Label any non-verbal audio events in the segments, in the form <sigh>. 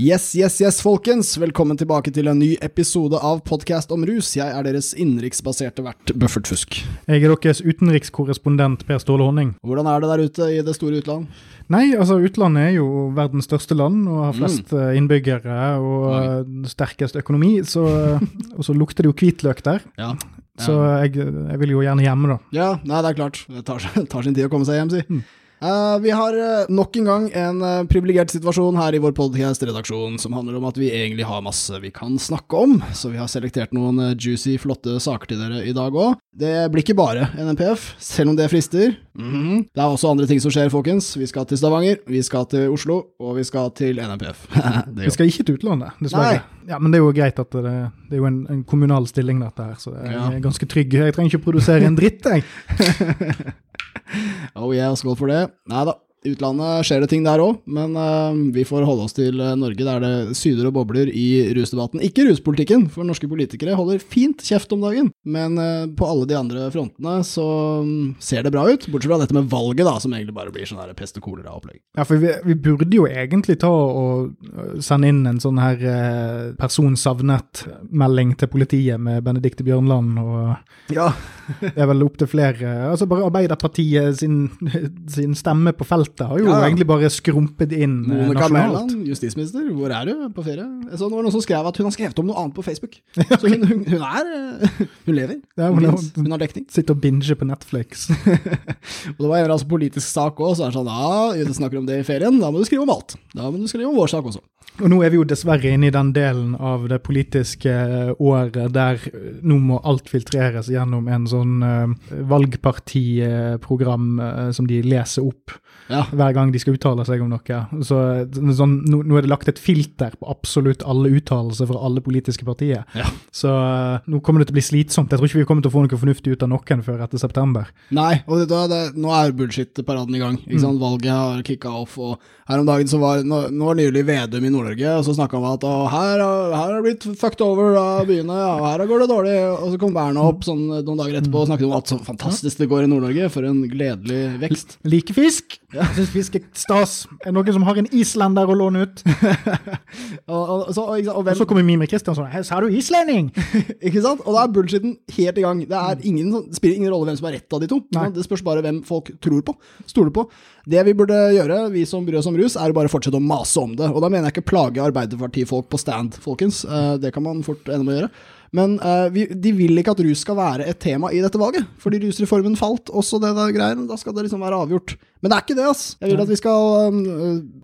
Yes, yes, yes, folkens! Velkommen tilbake til en ny episode av Podkast om rus. Jeg er deres innenriksbaserte vert Buffert Fusk. Jeg er deres utenrikskorrespondent Per Ståle Honning. Hvordan er det der ute i det store utland? Nei, altså utlandet er jo verdens største land og har flest mm. innbyggere og Oi. Eh, sterkest økonomi, så, <laughs> og så lukter det jo hvitløk der. Ja. Ja. Så jeg, jeg, vil jo gjerne hjemme, da. Ja, nei, det er klart. Det tar, tar sin tid å komme seg hjem, si. Mm. Uh, vi har uh, nok en gang en uh, privilegert situasjon her i vår podcast-redaksjon som handler om at vi egentlig har masse vi kan snakke om, så vi har selektert noen juicy, flotte saker til dere i dag òg. Det blir ikke bare NMPF, selv om det frister. Mm -hmm. Det er også andre ting som skjer, folkens. Vi skal til Stavanger, vi skal til Oslo, og vi skal til NMPF. <laughs> vi skal ikke til utlandet, dessverre. Nei. Ja, Men det er jo greit at det, det er jo en, en, kommunal stilling, dette her, så jeg ja. er ganske trygg. Jeg trenger ikke produsere en dritt, jeg. <laughs> oh yeah, skål for det. Nei da, utlandet skjer det ting der òg, men uh, vi får holde oss til uh, Norge, der det syder og bobler i rusdebatten. Ikke ruspolitikken, for norske politikere holder fint kjeft om dagen, men uh, på alle de andre frontene så um, ser det bra ut, bortsett fra dette med valget, da, som egentlig bare blir sånn her pest og kolera-opplegg. Ja, for vi, vi, burde jo egentlig ta og sende inn en sånn her person savnet-melding til politiet med Benedicte Bjørnland og ja. <laughs> det er vel opptil flere Altså bare Arbeiderpartiet sin, <laughs> sin stemme på feltet feltet har jo ja. egentlig bare skrumpet inn eh, Monica nasjonalt. Mæland, justisminister, hvor er du på ferie? Så det var noen som skrev at hun har skrevet om noe annet på Facebook. <laughs> Så hun, hun, hun er eh, <laughs> Hun lever. Ja, hun, hun, hun, har dekning. Sitter og binger på Netflix. <laughs> og det var en altså politisk sak òg, så er det sånn ja, du snakker om det i ferien, da må du skrive om alt. Da må du skrive om vår sak også. Og nå er vi jo dessverre inne i den delen av det politiske året der nå må alt filtreres gjennom en sånn uh, valgpartiprogram uh, som de leser opp ja. Hver gang de skal uttale seg om noe. Så sånn, nå, nå, er det lagt et filter på absolutt alle uttalelser fra alle politiske partier. Ja. Så uh, nå kommer det til å bli slitsomt. Jeg tror ikke vi kommer til å få noe fornuftig ut av noen før etter september. Nei, og det, det, nå er bullshit-paraden i gang. Mm. Valget har kicka off, og her om dagen så var Nå, nå var nylig Vedum i Nord-Norge og så snakka han om at her, her har det blitt fucked over av byene, og her går det dårlig. Og så kom Berna opp sånn noen dager etterpå og snakket om at så fantastisk det går i Nord-Norge, for en gledelig vekst. Like fisk. Ja. Jeg syns fisk er stas. Er det noen som har en islender å låne ut? <laughs> og, og, så, og, og, vel, og, så kommer Mime Kristiansson. Her sa du islending! <laughs> ikke sant? Og da er bullshitten helt i gang. Det, er ingen, spiller ingen rolle hvem som er rett av de to. Nei. Det spørs bare hvem folk tror på, stoler på. Det vi burde gjøre, vi som bryr oss om rus, er å bare fortsette å mase om det. Og da mener jeg ikke plage Arbeiderpartifolk på stand, folkens. Uh, det kan man fort ende med å gjøre. Men uh, vi, de vil ikke at rus skal være et tema i dette valget, fordi rusreformen falt. Også det der greiene. Da skal det liksom være avgjort. Men det er ikke det, ass. Jeg vil at vi skal um,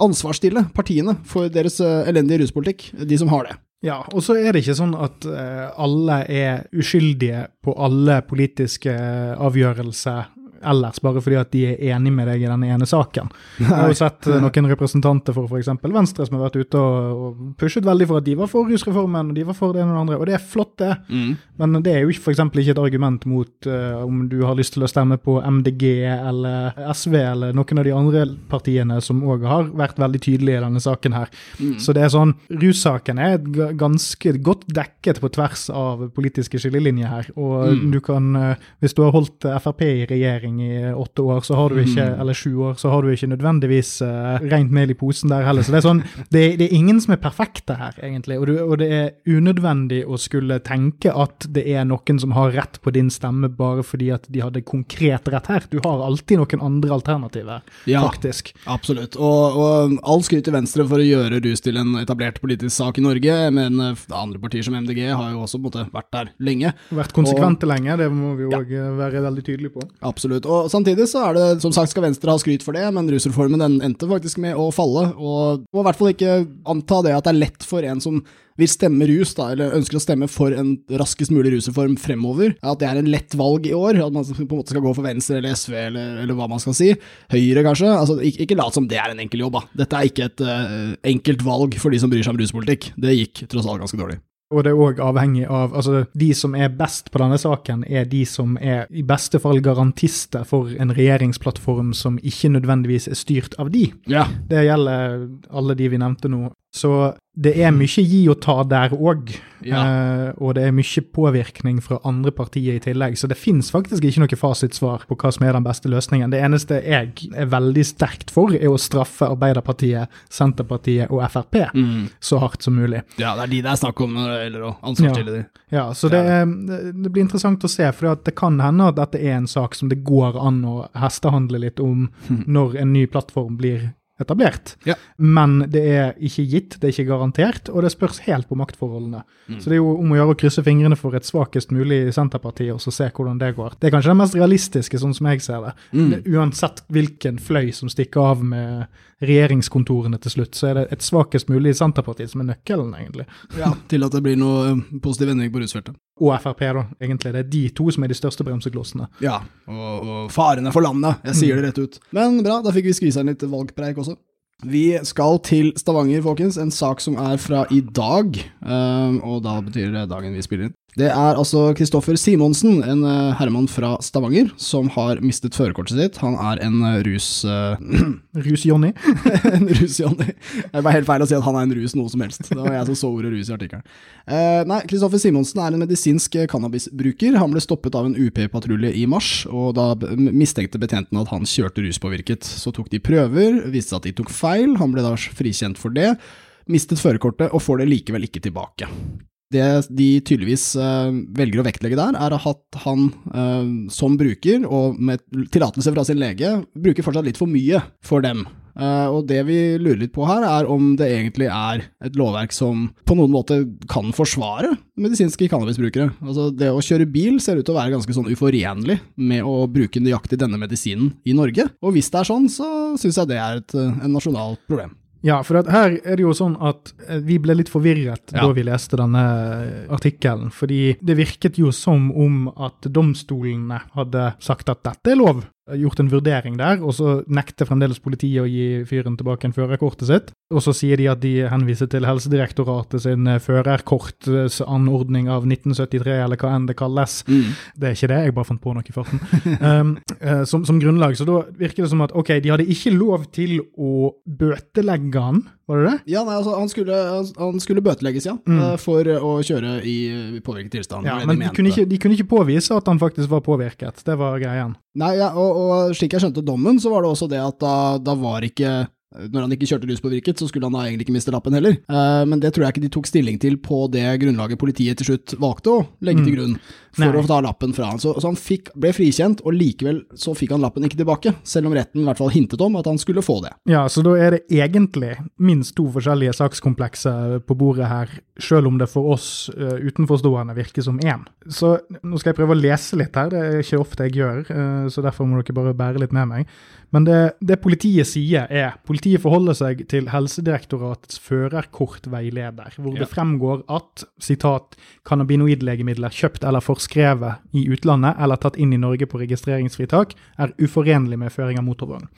ansvarsstille partiene for deres uh, elendige ruspolitikk, de som har det. Ja, og så er det ikke sånn at uh, alle er uskyldige på alle politiske avgjørelser ellers, bare fordi at de er enig med deg i den ene saken. <laughs> Jeg har jo sett eh, noen representanter for f.eks. Venstre som har vært ute og, pushet veldig for at de var for rusreformen, og de var for det ene og det andre. Og det er flott, det. Mm. Men det er jo f.eks. ikke et argument mot uh, om du har lyst til å stemme på MDG eller SV eller noen av de andre partiene som òg har vært veldig tydelige i denne saken her. Mm. Så det er sånn Russaken er ganske godt dekket på tvers av politiske skillelinjer her. Og mm. du kan, uh, hvis du har holdt Frp i regjering regjering i åtte år, så har du ikke, mm. eller sju år, så har du ikke nødvendigvis uh, rent mel i posen der heller. Så det er sånn, <laughs> det, det er ingen som er perfekte her, egentlig. Og, du, og, det er unødvendig å skulle tenke at det er noen som har rett på din stemme bare fordi at de hadde konkret rett her. Du har alltid noen andre alternativer, ja, faktisk. Absolutt. Og, og all skryt til Venstre for å gjøre rus til en etablert politisk sak i Norge, men uh, andre partier som MDG har jo også måte vært der lenge. Vært konsekvente og, lenge, det må vi òg ja. være veldig tydelige på. Absolutt. Og samtidig så er det, som sagt skal Venstre ha skryt for det, men rusreformen den endte faktisk med å falle. Og må i hvert fall ikke anta det at det er lett for en som vil stemme rus, da, eller ønsker å stemme for en raskest mulig rusreform fremover, at det er en lett valg i år. At man på en måte skal gå for Venstre eller SV eller, eller hva man skal si. Høyre, kanskje. Altså, ikke, ikke lat som det er en enkel jobb, da. Dette er ikke et uh, enkelt valg for de som bryr seg om ruspolitikk. Det gikk tross alt ganske dårlig. Og det er òg avhengig av altså De som er best på denne saken, er de som er i beste fall garantister for en regjeringsplattform som ikke nødvendigvis er styrt av de. Ja. Det gjelder alle de vi nevnte nå. Så det er mye gi og ta der òg. Ja. Eh, og det er mye påvirkning fra andre partier i tillegg. Så det fins faktisk ikke noe fasitsvar på hva som er den beste løsningen. Det eneste jeg er veldig sterkt for, er å straffe Arbeiderpartiet, Senterpartiet og Frp Mm. så hardt som mulig. Ja, det er de det er snakk om når det gjelder å ansvarsstille de. Ja, så det, er- det blir interessant å se, for det kan hende at dette er en sak som det går an å hestehandle litt om når en ny plattform blir etablert. Ja. Men det er ikke gitt, det er ikke garantert, og det spørs helt på maktforholdene. Så det er jo om å gjøre å krysse fingrene for et svakest mulig Senterparti, og så se hvordan det går. Det er kanskje det mest realistiske, sånn som jeg ser det. Mm. uansett hvilken fløy som stikker av med regjeringskontorene til slutt, så er det et svakest mulig Senterparti som er nøkkelen, egentlig. Ja, til at det blir noe eh, positiv endring på rusfeltet. Og Frp, da, egentlig. Det er de to som er de største bremseklossene. Ja, og, og farene for landet. Jeg sier det rett ut. Men bra, da fikk vi skvisa inn litt valgpreik også. Vi skal til Stavanger, folkens. En sak som er fra i dag, um, og da betyr det dagen vi spiller inn. Det er altså Kristoffer Simonsen, en uh, herremann fra Stavanger, som har mistet førerkortet sitt. Han er en uh, rus... <clears throat> Uh, Rus-Johnny. <laughs> en rus-Johnny. Det var helt feil å si at han er en rus noe som helst. Det var jeg som så ordet rus i artikkelen. Uh, nei, Kristoffer Simonsen er en medisinsk eh, cannabisbruker. Han ble stoppet av en UP-patrulje i mars, og da mistenkte betjentene at han kjørte ruspåvirket. Så tok de prøver, viste seg at de tok feil, han ble da frikjent for det, mistet førerkortet og får det likevel ikke tilbake. Det de tydeligvis eh, velger å vektlegge der, er at han eh, som bruker, og med tillatelse fra sin lege, bruker fortsatt litt for mye for dem. Eh, og det vi lurer litt på her, er om det egentlig er et lovverk som på noen måte kan forsvare medisinske cannabisbrukere. Altså Det å kjøre bil ser ut til å være ganske sånn uforenlig med å bruke nøyaktig denne medisinen i Norge. Og hvis det er sånn, så syns jeg det er et en nasjonalt problem. Ja, for her er det jo sånn at eh, vi ble litt forvirret Ja. da vi leste denne artikkelen. Fordi det virket jo som om at domstolene hadde sagt at dette er lov. Gjort en vurdering der, og så nekter fremdeles politiet å gi fyren tilbake en førerkortet sitt. Og så sier de at de henviser til Helsedirektoratet sin eh, førerkortanordning av 1973, eller hva enn det kalles. Det er ikke det, jeg bare fant på noe i farten. <laughs> um, eh, som, som grunnlag. Så da virker det som at ok, de hadde ikke lov til å bøtelegge han, var det det? Ja, nei, altså Han skulle, han skulle bøtelegges, ja, mm. for å kjøre i påvirket tilstand. Ja, men de de, kunne, ikke, de kunne ikke påvise at han faktisk var påvirket. Det var greien. Nei, ja, og, og slik jeg skjønte dommen, så var det også det at da, da var ikke når han ikke kjørte ruspåvirket, så skulle han da egentlig ikke miste lappen heller. Eh, men det tror jeg ikke de tok stilling til på det grunnlaget politiet til slutt valgte å legge til grunn for Nei. å ta lappen fra han. Så, så han fikk, ble frikjent, og likevel så fikk han lappen ikke tilbake, selv om retten i hvert fall hintet om at han skulle få det. Ja, så da er det egentlig minst to forskjellige sakskomplekser på bordet her, selv om det for oss uh, utenforstående virker som én. Så nå skal jeg prøve å lese litt her, det er ikke ofte jeg gjør, uh, så derfor må dere bare bære litt med meg. Men det, det politiet sier er, politiet forholder seg til Helsedirektoratets førerkortveileder, hvor Ja. det fremgår at, sitat, cannabinoidlegemidler kjøpt eller forskrevet i utlandet eller tatt inn i Norge på registreringsfritak er uforenlig med føring av motorvogn.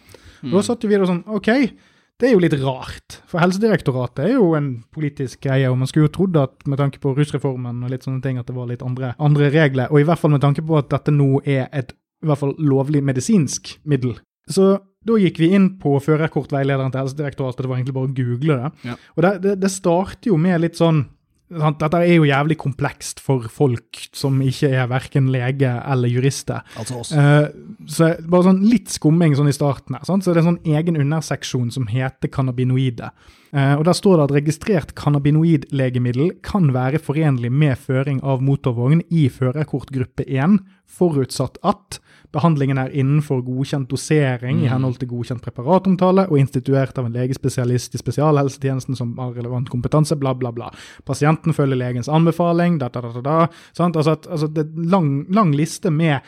Mm. Da satt vi der sånn, ok, det er jo litt rart, for Helsedirektoratet er jo en politisk greie, og man skulle jo trodd at med tanke på rusreformen og litt sånne ting, at det var litt andre, andre regler, og i hvert fall med tanke på at dette nå er et i hvert fall lovlig medisinsk middel. Så da gikk vi inn på førerkortveilederen til Helsedirektoratet, det var egentlig bare å google det. Ja. Og det, det, det starter jo med litt sånn Dette er jo jævlig komplekst for folk som ikke er verken lege eller jurister. Altså oss. Eh, så bare sånn litt skumming sånn i starten her. Sant? Så det er en sånn egen underseksjon som heter cannabinoide. Eh, og Der står det at registrert cannabinoidlegemiddel kan være forenlig med føring av motorvogn i førerkortgruppe 1, forutsatt at behandlingen er innenfor godkjent dosering i henhold til godkjent preparatomtale og instituert av en legespesialist i spesialhelsetjenesten som har relevant kompetanse, bla, bla, bla. Pasienten følger legens anbefaling, da, da, da, da, da. Altså, altså, det er lang, lang liste med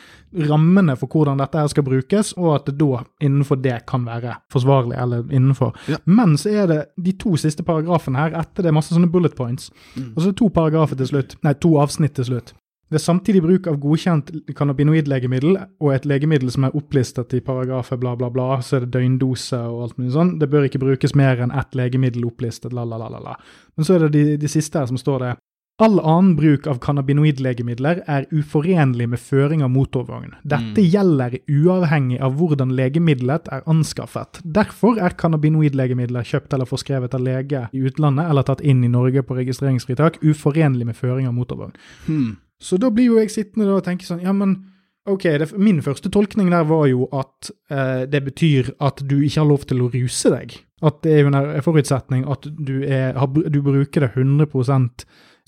rammene for hvordan dette skal brukes, og at det da innenfor det kan være forsvarlig, eller innenfor. Men så er det de to siste paragrafene her, etter det er masse sånne bullet points, og så to paragrafer til slutt, nei, to avsnitt til slutt. Ved samtidig bruk av godkjent cannabinoidlegemiddel og et legemiddel som er opplistet i paragrafer bla, bla, bla, så er det døgndose og alt mulig sånn. Det bør ikke brukes mer enn ett legemiddel opplistet, la, la, la, la. Men så er det de, de siste her som står det. All annen bruk av cannabinoidlegemidler er uforenlig med føring av motorvogn. Dette gjelder uavhengig av hvordan legemiddelet er anskaffet. Derfor er cannabinoidlegemidler kjøpt eller forskrevet av lege i utlandet eller tatt inn i Norge på registreringsfritak uforenlig med føring av motorvogn. Hmm. Så da blir jo jeg sittende og tenke sånn, ja, men ok, det, min første tolkning der var jo at eh, det betyr at du ikke har lov til å ruse deg. At det er jo en forutsetning at du, er, du bruker det 100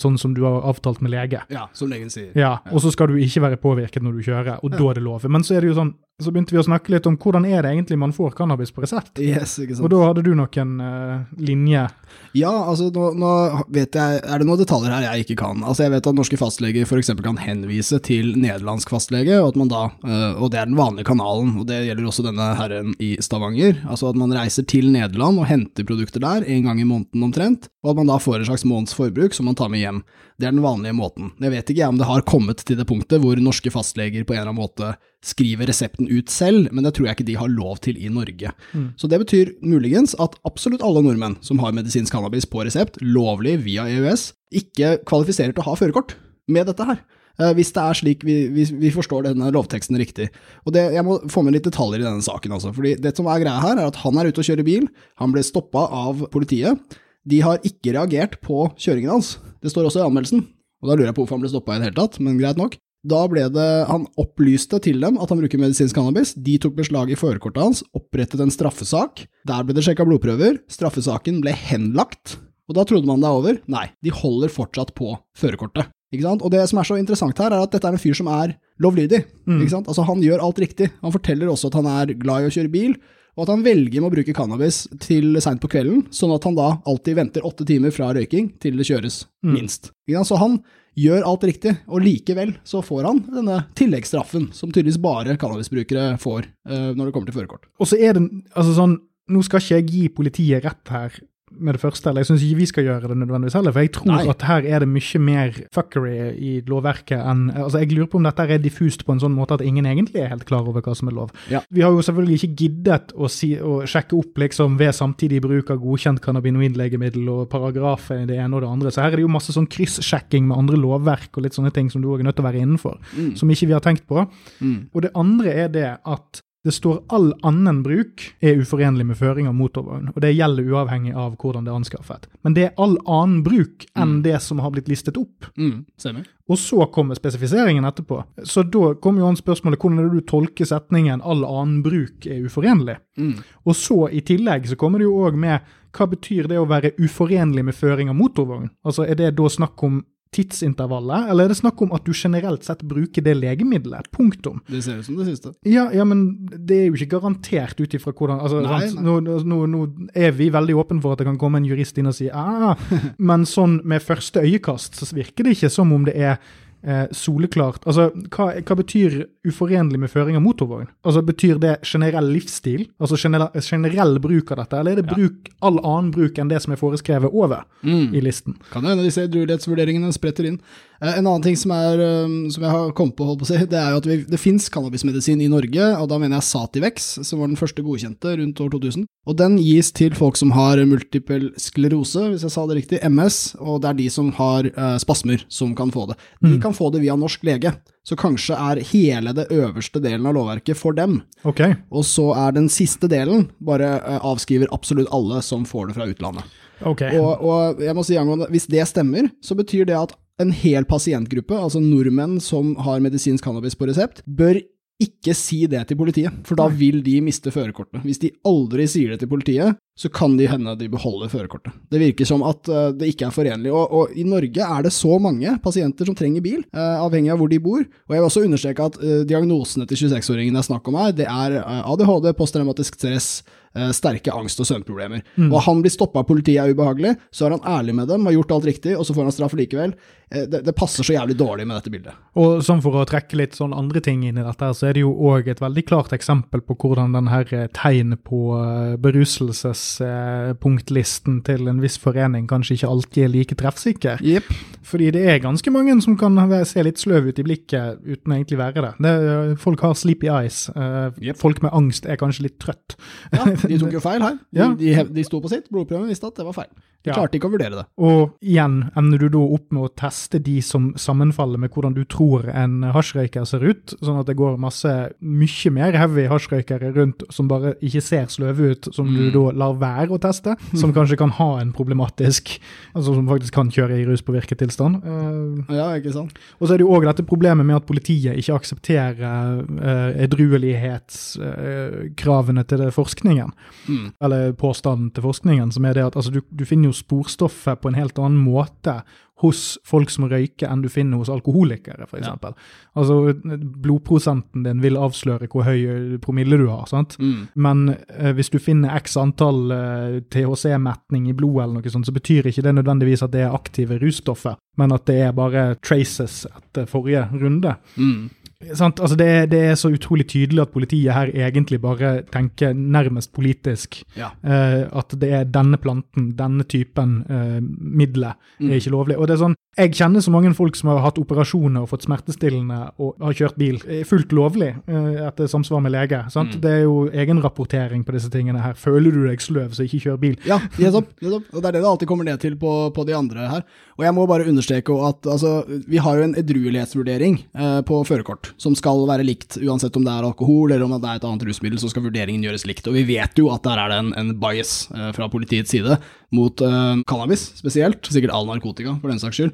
sånn som du har avtalt med lege. Ja, som legen sier. Ja, Og så skal du ikke være påvirket når du kjører, og da er det lov. Men så er det jo sånn, så begynte vi å snakke litt om hvordan er det egentlig man får cannabis på resept. Yes, ikke sant. Og da hadde du noen uh, linje. Ja, altså nå, nå, vet jeg Er det noen detaljer her jeg ikke kan? Altså Jeg vet at norske fastleger f.eks. kan henvise til nederlandsk fastlege, og, at man da, uh, og det er den vanlige kanalen. og Det gjelder også denne herren i Stavanger. Altså at man reiser til Nederland og henter produkter der en gang i måneden omtrent, og at man da får en slags måneds forbruk som man tar med hjem. Det er den vanlige måten. Jeg vet ikke om det har kommet til det punktet hvor norske fastleger på en eller annen måte skriver resepten ut selv, men det tror jeg ikke de har lov til i Norge. Mm. Så det betyr muligens at absolutt alle nordmenn som har medisinsk cannabis på resept, lovlig via EØS, ikke kvalifiserer til å ha førerkort med dette her. Eh, hvis det er slik vi, vi, vi, forstår denne lovteksten riktig. Og det, Jeg må få med litt detaljer i denne saken. Altså. fordi Det som er greia her, er at han er ute og kjører bil. Han ble stoppa av politiet. De har ikke reagert på kjøringen hans. Det står også i anmeldelsen. Og Da lurer jeg på hvorfor han ble stoppa i det hele tatt, men greit nok. Da ble det, Han opplyste til dem at han bruker medisinsk cannabis. De tok beslag i førerkortet hans, opprettet en straffesak. Der ble det sjekka blodprøver. Straffesaken ble henlagt. Og da trodde man det er over. Nei, de holder fortsatt på førerkortet. Ikke sant? Og det som er så interessant her, er at dette er en fyr som er lovlydig. Mm. Ikke sant? Altså Han gjør alt riktig. Han forteller også at han er glad i å kjøre bil, og at han velger med å bruke cannabis til seint på kvelden, sånn at han da alltid venter åtte timer fra røyking til det kjøres, mm. minst. Så han gjør alt riktig, og likevel så får han denne tilleggsstraffen, som tydeligvis bare cannabisbrukere får uh, når det kommer til førerkort. Og så er det altså sånn, nå skal ikke jeg gi politiet rett her, med det første. eller Jeg syns ikke vi skal gjøre det nødvendigvis heller, for jeg tror Nei. at her er det mye mer fuckery i lovverket enn altså Jeg lurer på om dette er diffust på en sånn måte at ingen egentlig er helt klar over hva som er lov. Ja. Vi har jo selvfølgelig ikke giddet å, si, å sjekke opp liksom ved samtidig bruk av godkjent cannabinoidlegemiddel og paragrafer i det ene og det andre, så her er det jo masse sånn kryssjekking med andre lovverk og litt sånne ting som du òg er nødt til å være innenfor, mm. som ikke vi har tenkt på. Mm. Og det andre er det at det står all annen bruk er uforenlig med føring av motorvogn, og det gjelder uavhengig av hvordan det er anskaffet. Men det er all annen bruk enn mm. det som har blitt listet opp. Mm, og så kommer spesifiseringen etterpå. Så da kommer jo an spørsmålet hvordan er det du tolker setningen 'all annen bruk er uforenlig'? Mm. Og så i tillegg så kommer det jo òg med hva betyr det å være uforenlig med føring av motorvogn? Altså Er det da snakk om tidsintervallet, eller er det snakk om at du generelt sett bruker det legemiddelet? Punktum. Det ser ut som det siste. Ja, ja men det er jo ikke garantert ut ifra hvordan altså, nei, nei. Nå, nå, nå, er vi veldig åpne for at det kan komme en jurist inn og si ah, <laughs> men sånn med første øyekast så virker det ikke som om det er eh, soleklart Altså, hva, hva, betyr uforenlig med føring av motorvogn? Altså, Betyr det generell livsstil? Altså generell, generell bruk av dette, eller er det ja. all annen bruk enn det som er foreskrevet over mm. i listen? Kan hende disse edruelighetsvurderingene spretter inn. Eh, en annen ting som, er, eh, som jeg har kommet på, på å si, det er jo at vi, det fins cannabismedisin i Norge, og da mener jeg Sativex, som var den første godkjente rundt år 2000. Og den gis til folk som har multiple sklerose, hvis jeg sa det riktig, MS, og det er de som har uh, spasmer som kan få det. De mm. kan få det via norsk lege. Så kanskje er hele det øverste delen av lovverket for dem. Okay. Og så er den siste delen bare uh, avskriver absolutt alle som får det fra utlandet. Okay. Og, og, jeg må si angående, Hvis det stemmer, så betyr det at en hel pasientgruppe, altså nordmenn som har medisinsk cannabis på resept, bør ikke si det til politiet, for da vil de miste førerkortene. Hvis de aldri sier det til politiet, så kan de hende de beholder førerkortet. Det virker som at uh, det ikke er forenlig. Og, og, i Norge er det så mange pasienter som trenger bil, uh, avhengig av hvor de bor. Og jeg vil også understreke at uh, diagnosene til 26-åringen det er snakk om her, det er ADHD, posttraumatisk stress, Eh, sterke angst- og søvnproblemer. Mm. Og han blir stoppa av politiet er ubehagelig, så er han ærlig med dem, har gjort alt riktig, og så får han straff likevel. Eh, det, det, passer så jævlig dårlig med dette bildet. Og sånn For å trekke litt sånn andre ting inn i dette, så er det jo òg et veldig klart eksempel på hvordan den her eh, tegn på beruselses medlemspunktlisten til en viss forening kanskje ikke alltid er like treffsikker. Yep. Fordi det er ganske mange som kan se litt sløv ut i blikket uten egentlig være det. det folk har sleepy eyes. Yep. Folk med angst er kanskje litt trøtt. Ja, de tok jo feil her. <laughs> Ja. De, de, de sto på sitt. Blodprøven visste at det var feil. De Ja. klarte ikke å vurdere det. Og igjen ender du da opp med å teste de som sammenfaller med hvordan du tror en hasjrøyker ser ut, sånn at det går masse mye mer heavy hasjrøykere rundt som bare ikke ser sløve ut, som du da lar være å teste, som <laughs> kanskje kan ha en problematisk Altså som faktisk kan kjøre i ruspåvirket tilstand. Uh, Ja, ikke sant? og så er det jo òg dette problemet med at politiet ikke aksepterer uh, edruelighetskravene til det forskningen, Mm. eller påstanden til forskningen, som er det at altså, du, du finner jo sporstoffet på en helt annen måte hos folk som røyker enn du finner hos alkoholikere, f.eks. eksempel. Altså, blodprosenten din vil avsløre hvor høy promille du har. sant? Mm. Men eh, hvis du finner x antall eh, THC-metning i blodet, eller noe sånt, så betyr ikke det nødvendigvis at det er aktive russtoffer, men at det er bare traces etter forrige runde. Mm. Altså det, det er så utrolig tydelig at politiet her egentlig bare tenker nærmest politisk. Ja. Uh, at det er denne planten, denne typen uh, midler, Mm. er ikke lovlig. Og det er sånn, Jeg kjenner så mange folk som har hatt operasjoner og fått smertestillende og har kjørt bil. eh, Fullt lovlig eh, etter samsvar med lege. sant? Mm. Det er jo egenrapportering på disse tingene her. Føler du deg sløv, så ikke kjør bil. Ja, nettopp. nettopp. Og det er det det alltid kommer ned til på, på de andre her. Og jeg må bare understreke at altså, vi har jo en edruelighetsvurdering eh, på førerkort, som skal være likt uansett om det er alkohol eller om det er et annet rusmiddel, så skal vurderingen gjøres likt. Og vi vet jo at der er det en, en bias eh, fra politiets side mot eh, cannabis spesielt, sikkert all narkotika for den saks skyld.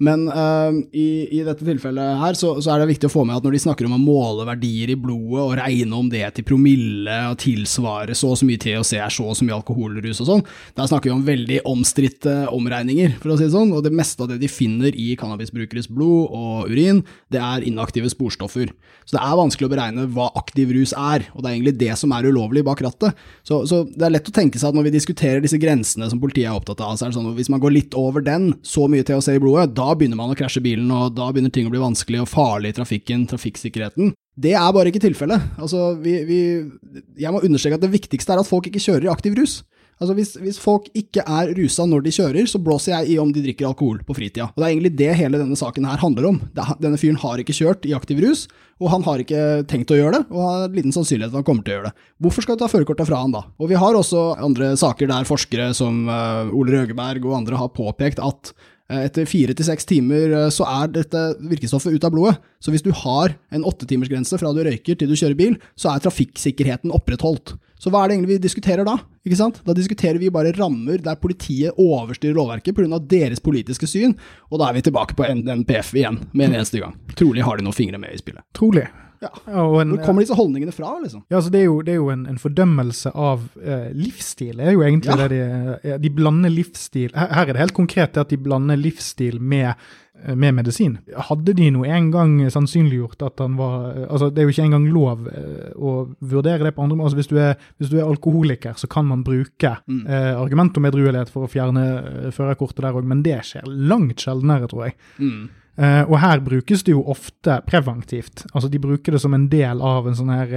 Men uh, i, i dette tilfellet her så, så er det viktig å få med at når de snakker om å måle verdier i blodet og regne om det til promille og tilsvare så og så mye THC er så og så mye alkoholrus og sånn, der snakker vi om veldig omstridte omregninger, for å si det sånn. Og det meste av det de finner i cannabisbrukeres blod og urin, det er inaktive sporstoffer. Så det er vanskelig å beregne hva aktiv rus er, og det er egentlig det som er ulovlig bak rattet. Så, så det er lett å tenke seg at når vi diskuterer disse grensene som politiet er opptatt av, så er det sånn at hvis man går litt over den, så mye THC i blodet, da begynner man å krasje bilen, og da begynner ting å bli vanskelig og farlig i trafikken, trafikksikkerheten. Det er bare ikke tilfellet. Altså, vi, vi, jeg må understreke at det viktigste er at folk ikke kjører i aktiv rus. Altså hvis, hvis folk ikke er rusa når de kjører, så blåser jeg i om de drikker alkohol på fritida. Og Det er egentlig det hele denne saken her handler om. Denne fyren har ikke kjørt i aktiv rus, og han har ikke tenkt å gjøre det, og har en liten sannsynlighet for at han kommer til å gjøre det. Hvorfor skal du ta førerkortet fra han da? Og vi har også andre saker der forskere som eh, Ole Røgeberg og andre har påpekt at etter fire til seks timer eh, så er dette virkestoffet ut av blodet. Så hvis du har en åttetimersgrense fra du røyker til du kjører bil, så er trafikksikkerheten opprettholdt. Så hva er det egentlig vi diskuterer da? Ikke sant? Da diskuterer vi bare rammer der politiet overstyrer lovverket pga. deres politiske syn, og da er vi tilbake på NPF igjen med en eneste gang. Trolig har de noen fingre med i spillet. Trolig. Ja. En, Hvor kommer disse holdningene fra, liksom? Ja, altså det er jo, det er jo en, en fordømmelse av eh, livsstil. Det er jo egentlig Ja. det de, de blander livsstil her, her er det helt konkret at de blander livsstil med, eh, med medisin. Hadde de nå en gang sannsynliggjort at han var eh, altså Det er jo ikke engang lov eh, å vurdere det på andre måter. Altså hvis, du er, hvis du er alkoholiker, så kan man bruke Mm. eh, argument om edruelighet for å fjerne førerkortet der òg, men det skjer langt sjeldnere, tror jeg. Mm. Eh, og her brukes det jo ofte preventivt. Altså De bruker det som en del av en sånn her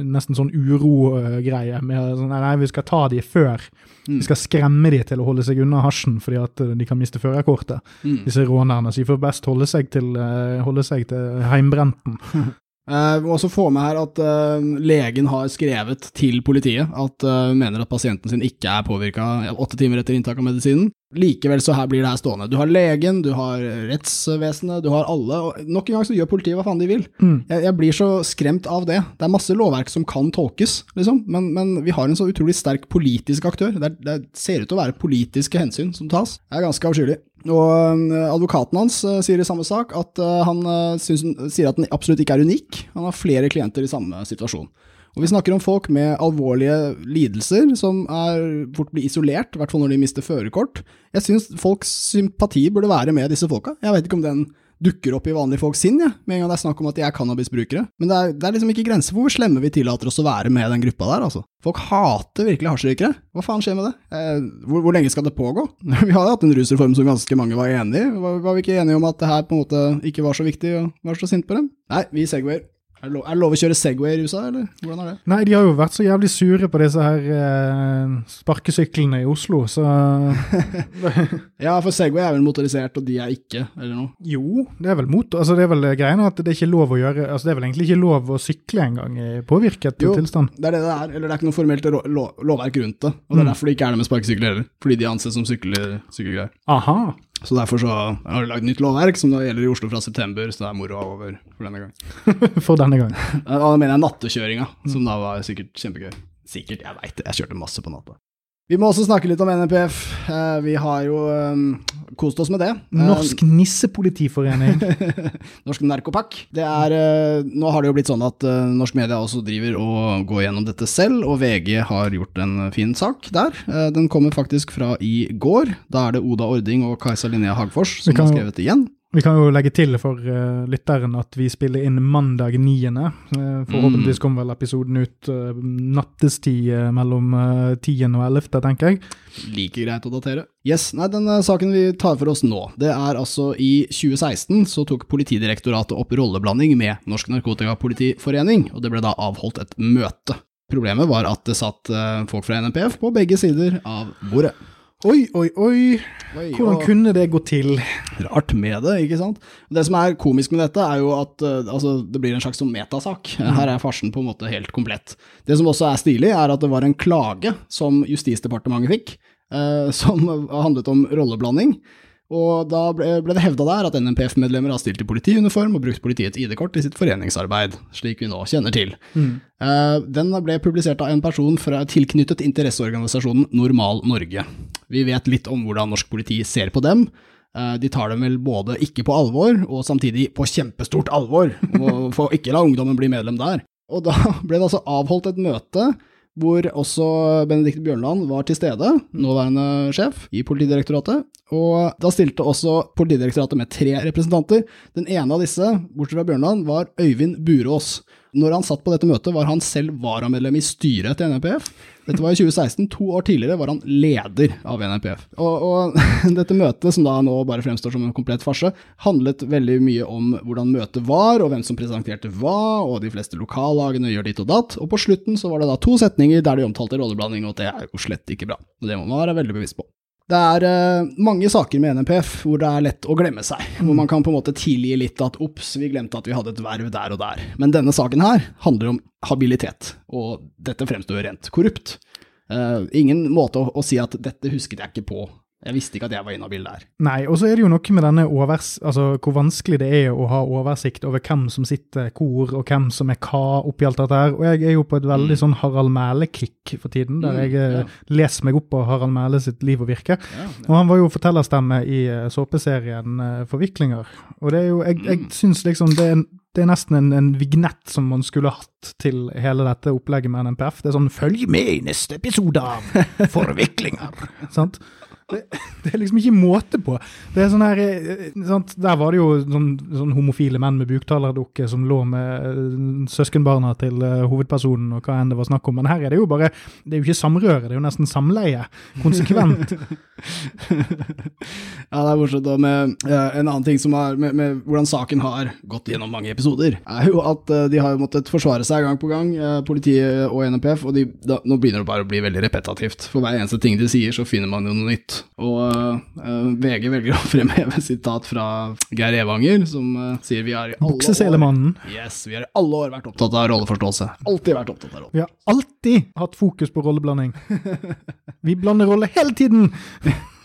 nesten sånn urogreie. med sånn her, Nei, vi skal ta de før. Mm. Vi skal skremme de til å holde seg unna hasjen fordi at eh, de kan miste førerkortet. Mm. Disse rånerne. Så de får best holde seg til, eh, holde seg til heimbrenten. <laughs> Uh, vi må også få med her at uh, legen har skrevet til politiet at uh, mener at pasienten sin ikke er påvirka åtte timer etter inntak av medisinen. Likevel så her blir det her stående. Du har legen, du har rettsvesenet, du har alle. og Nok en gang så gjør politiet hva faen de vil. Mm. Jeg, jeg blir så skremt av det. Det er masse lovverk som kan tolkes, liksom, men, men vi har en så utrolig sterk politisk aktør. Det, er, det ser ut til å være politiske hensyn som tas. Det er ganske avskyelig. Og øh, advokaten hans øh, sier i samme sak at øh, han syns, sier at den absolutt ikke er unik. Han har flere klienter i samme situasjon. Og Vi snakker om folk med alvorlige lidelser som er fort blir isolert, i hvert fall når de mister førerkort. Jeg syns folks sympati burde være med disse folka. Jeg vet ikke om den dukker opp i vanlige folks sinn, ja, med en gang det er snakk om at de er cannabisbrukere. Men det er, det er liksom ikke grenser for hvor slemme vi tillater oss å være med den gruppa der, altså. Folk hater virkelig hasjrøykere. Hva faen skjer med det? Eh, hvor, hvor lenge skal det pågå? <laughs> Vi har hatt en rusreform som ganske mange var enig i. Var, var vi ikke enige om at det her på en måte ikke var så viktig, og var så sint på dem? Nei, vi segwayer. Er det lov, er det lov å kjøre Segway i USA, eller hvordan er det? Nei, de har jo vært så jævlig sure på disse her eh, sparkesyklene i Oslo, så <laughs> Ja, for Segway er vel motorisert, og de er ikke, eller noe? Jo, det er vel motor. Altså, det er vel greia at det er ikke lov å gjøre Altså, det er vel egentlig ikke lov å sykle engang i påvirket Jo. tilstand. Det er det det er, eller det er ikke noe formelt ro- lo- lovverk rundt det. Og det er Mm. derfor det ikke er det med sparkesykler heller, fordi de anses som sykler, sykkelgreier. Aha. Så derfor så har de lagd nytt lovverk som da gjelder i Oslo fra september, så det er moroa over for denne gang. <laughs> For denne gang. <laughs> Da mener jeg nattekjøringa, som da var sikkert kjempegøy. Sikkert, jeg veit det, jeg kjørte masse på natta. Vi må også snakke litt om NPF. Eh, Vi har jo um, kost oss med det. Eh, Norsk nissepolitiforening. <laughs> Norsk Narkopak. Det er, uh, nå har det jo blitt sånn at uh, norsk media også driver og går gjennom dette selv, og VG har gjort en fin sak der. Uh, Den kommer faktisk fra i går. Da er det Oda Ording og Kajsa Linnea Hagfors som har skrevet det igjen. Vi kan jo legge til for uh, lytteren at vi spiller inn mandag 9. Uh, forhåpentligvis kommer vel episoden ut uh, nattestid eh, mellom uh, 10. og 11., tenker jeg. Like greit å datere. Yes, nei, den eh, saken vi tar for oss nå, det er altså i 2016 så tok Politidirektoratet opp rolleblanding med Norsk Narkotikapolitiforening, og det ble da avholdt et møte. Problemet var at det satt eh, folk fra NPF på begge sider av bordet. Oi, oi, oi. Oi, Hvordan og- kunne det gå til? rart med det, ikke sant? Det som er komisk med dette, er jo at eh, altså, det blir en slags sånn metasak. Her er farsen på en måte helt komplett. Det som også er stilig, er at det var en klage som Justisdepartementet fikk, eh, <laughs> som handlet om rolleblanding. Og da ble, ble det hevda der at NMPF-medlemmer har stilt i politiuniform og brukt politiets ID-kort i sitt foreningsarbeid, slik vi nå kjenner til. Eh, Den ble publisert av en person fra, tilknyttet interesseorganisasjonen Normal Norge. Vi vet litt om hvordan norsk politi ser på dem. Eh, De tar dem vel både ikke på alvor, og samtidig på kjempestort alvor. Og får ikke la ungdommen bli medlem der. Og da ble det altså avholdt et møte hvor også Benedicte Bjørnland var til stede, nåværende sjef i Politidirektoratet. Og da stilte også Politidirektoratet med tre representanter. Den ene av disse, bortsett fra Bjørnland, var Øyvind Burås. Når han satt på dette møtet, var han selv varamedlem i styret til NRPF. Dette var i 2016. To år tidligere var han leder av NRPF. Og, og <laughs> dette møtet, som da nå bare fremstår som en komplett farse, handlet veldig mye om hvordan møtet var, og hvem som presenterte hva, og de fleste lokallagene gjør ditt og datt. Og på slutten så var det da to setninger der de omtalte rolleblanding, og det er jo slett ikke bra. Og det må man være veldig bevisst på. Det er uh, mange saker med NMPF hvor det er lett å glemme seg, hvor man kan på en måte tilgi litt at ops, vi glemte at vi hadde et verv der og der. Men denne saken her handler om habilitet, og dette fremstår rent korrupt. Uh, ingen måte å, å si at dette husket jeg ikke på, jeg visste ikke at jeg var inhabil der. Nei, og så er det jo noe med denne overs... Altså, hvor vanskelig det er å ha oversikt over hvem som sitter hvor, og hvem som er hva oppi alt dette her. Og jeg er jo på et veldig sånn Harald Mæhle-kick for tiden, der Mm, jeg mm, ja. leser meg opp på Harald Mæhle sitt liv og virke. Ja, Og han var jo fortellerstemme i eh, såpeserien eh, Forviklinger. Og det er jo Jeg, jeg syns liksom det er, det er nesten en, en vignett som man skulle hatt til hele dette opplegget med NMPF. Det er sånn 'følg med i neste episode av <laughs> Forviklinger'. sant? Det, <laughs> det er liksom ikke måte på. Det er sånn her, eh, sant? Der var det jo sånn, sånn homofile menn med buktalerdukke som lå med eh, søskenbarna til eh, hovedpersonen og hva enn det var snakk om. Men her er det jo bare Det er jo ikke samrøre, det er jo nesten samleie. Konsekvent. <laughs> Ja, det er morsomt Og med eh, en annen ting som har med, med hvordan saken har gått gjennom mange episoder, er jo at eh, de har måttet forsvare seg gang på gang, eh, politiet og NPF, og de, da, nå begynner det bare å bli veldig repetativt. For hver eneste ting de sier, så finner man jo noe nytt. Og eh, VG velger å <laughs> fremheve sitat fra Geir Evanger, som eh, sier vi har i alle år Bukseselemannen. Yes, vi har i alle år vært opptatt av rolleforståelse. Alltid vært opptatt av rolle. Vi har alltid hatt fokus på rolleblanding. <laughs> Vi blander roller hele tiden!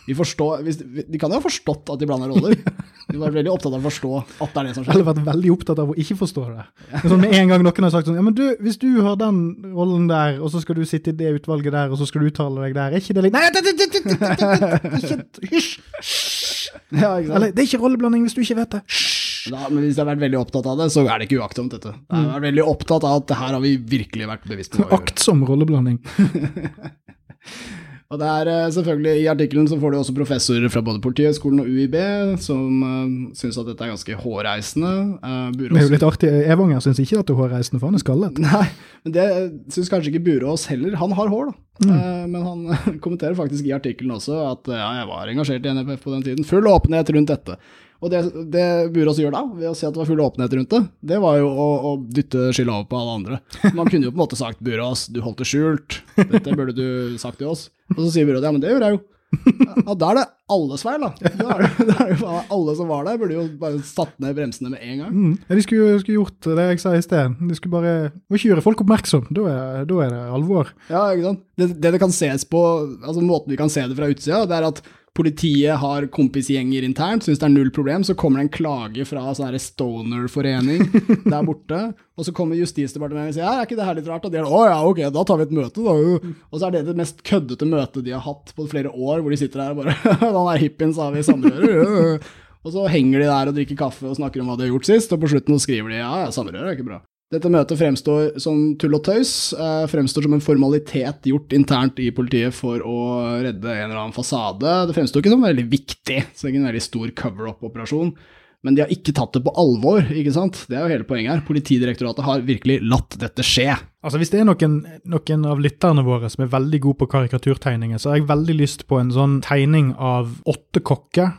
Vi forstår, hvis, de kan jo ha forstått at de blander roller. <laughs> De var veldig opptatt av å forstå at det er det som skjer. Eller vært veldig opptatt av å ikke forstå det. sånn Med en gang noen har sagt sånn Ja, men du, hvis du har den rollen der, og så skal du sitte i det utvalget der, og så skal du uttale deg der, er ikke det litt Nei, det, det, det, det, det, det, ikke Hysj! <laughs> Eller det er ikke rolleblanding hvis du ikke vet det. Da, men hvis de har vært veldig opptatt av det, så er det ikke uaktsomt, dette. De har vært veldig opptatt av at det her har vi virkelig vært bevisst på. Aktsom rolleblanding. <laughs> Og det er eh, selvfølgelig, I artikkelen så får du også professorer fra både Politihøgskolen og UiB som uh, syns at dette er ganske hårreisende. Uh, Det er jo litt artig. Evanger syns ikke at det er hårreisende, for han er skallet. <laughs> Nei, men det syns kanskje ikke Burås heller. Han har hår, da. Eh, men han <laughs> kommenterer faktisk i artikkelen også at ja, jeg var engasjert i NFF på den tiden. Full åpenhet rundt dette. Og det, det Burås gjør da, ved å si at det var full åpenhet rundt det, det var jo å, å dytte skylda over på alle andre. Man kunne jo på en måte sagt Burås, du holdt det skjult, dette burde du sagt til oss. Og så sier Burås ja, men det gjorde jeg jo. Ja, da er det alles feil, da. Da er det, da er det alle som var der, burde jo bare satt ned bremsene med en gang. Mm. Ja, de skulle, skulle gjort det jeg sa i sted. De skulle bare må ikke gjøre folk oppmerksom. Da er, da er det alvor. Ja, ikke sant. Det, det det kan ses på, altså måten vi kan se det fra utsida, det er at politiet har kompisgjenger internt, syns det er null problem, så kommer det en klage fra sånn stoner-forening <laughs> der borte, og så kommer Justisdepartementet og sier ja, er ikke det her litt rart? Og de er å ja, ok, da tar vi et møte, da. Og så er det det mest køddete møtet de har hatt på flere år, hvor de sitter der og bare <laughs> Han er hippien sa vi i samrøret. Og så henger de der og drikker kaffe og snakker om hva de har gjort sist, og på slutten så skriver de ja, ja, samrøre er ikke bra. Dette møtet fremstår som tull og tøys, eh, fremstår som en formalitet gjort internt i politiet for å redde en eller annen fasade. Det fremstår ikke som veldig viktig, så det er ikke en veldig stor cover-up-operasjon. Men de har ikke tatt det på alvor, ikke sant. Det er jo hele poenget her. Politidirektoratet har virkelig latt dette skje. Altså Hvis det er noen, noen av lytterne våre som er veldig gode på karikaturtegninger, så har jeg veldig lyst på en sånn tegning av åtte kokker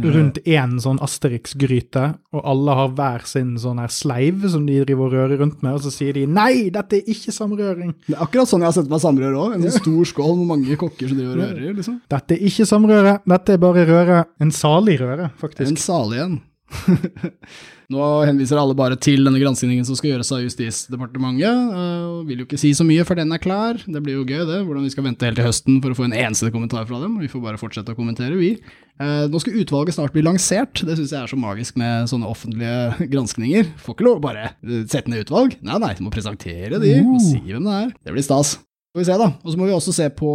rundt én sånn Asterix-gryte, og alle har hver sin sånn her sleiv som de driver og rører rundt med, og så sier de 'nei, dette er ikke samrøring'. Det er akkurat sånn jeg har sett meg samrøre òg. En sånn stor skål med mange kokker som driver og rører. liksom. Dette er ikke samrøre, dette er bare røre. En salig røre, faktisk. En salig en. <laughs> Nå henviser alle bare til denne granskingen som skal gjøres av Justisdepartementet. eh, og vil jo ikke si så mye før den er klar. Det blir jo gøy, det. Hvordan vi skal vente helt til høsten for å få en eneste kommentar fra dem. Vi får bare fortsette å kommentere, vi. Eh, Nå skal utvalget snart bli lansert. Det syns jeg er så magisk med sånne offentlige granskninger. Får ikke lov å bare eh, sette ned utvalg. Nei, nei, du må presentere de og si hvem det er. Det blir stas. Får vi se, da. Og så må vi også se på